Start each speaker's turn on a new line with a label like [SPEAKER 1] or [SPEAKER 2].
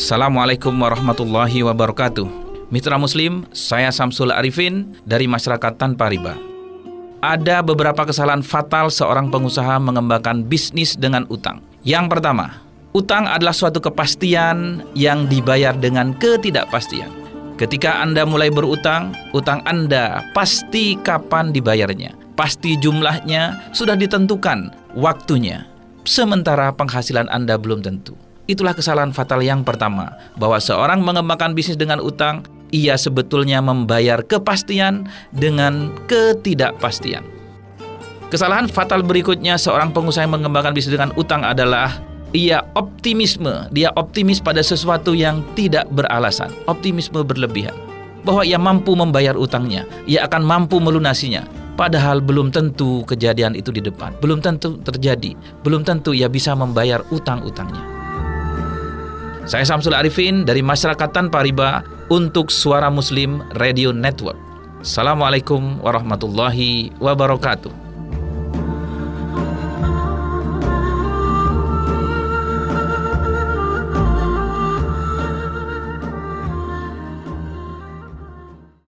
[SPEAKER 1] Assalamualaikum warahmatullahi wabarakatuh. Mitra Muslim, saya Samsul Arifin dari Masyarakat Tanpa Riba. Ada beberapa kesalahan fatal seorang pengusaha mengembangkan bisnis dengan utang. Yang pertama, utang adalah suatu kepastian yang dibayar dengan ketidakpastian. Ketika Anda mulai berutang, utang Anda pasti kapan dibayarnya. Pasti jumlahnya sudah ditentukan waktunya. Sementara penghasilan Anda belum tentu. Itulah kesalahan fatal yang pertama, bahwa seorang mengembangkan bisnis dengan utang, ia sebetulnya membayar kepastian dengan ketidakpastian. Kesalahan fatal berikutnya seorang pengusaha yang mengembangkan bisnis dengan utang adalah ia optimisme, dia optimis pada sesuatu yang tidak beralasan, optimisme berlebihan. Bahwa ia mampu membayar utangnya, ia akan mampu melunasinya, padahal belum tentu kejadian itu di depan, belum tentu terjadi, belum tentu ia bisa membayar utang-utangnya. Saya Samsul Arifin dari Masyarakat Tanpa Riba untuk Suara Muslim Radio Network. Assalamualaikum warahmatullahi wabarakatuh.